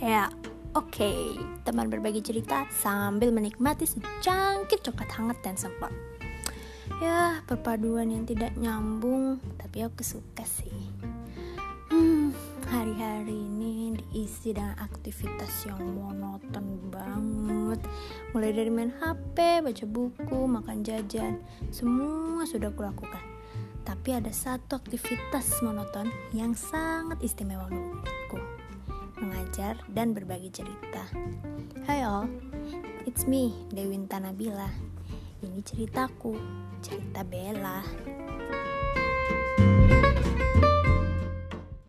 ya, oke. Okay. Teman berbagi cerita sambil menikmati secangkir coklat hangat dan sempat. Ya, perpaduan yang tidak nyambung, tapi aku suka sih. Hmm, hari-hari ini diisi dengan aktivitas yang monoton banget. Mulai dari main HP, baca buku, makan jajan, semua sudah kulakukan. Tapi ada satu aktivitas monoton yang sangat istimewa menurutku. Mengajar dan berbagi cerita. Hai all, it's me, Dewinta Nabila. Ini ceritaku, cerita Bella.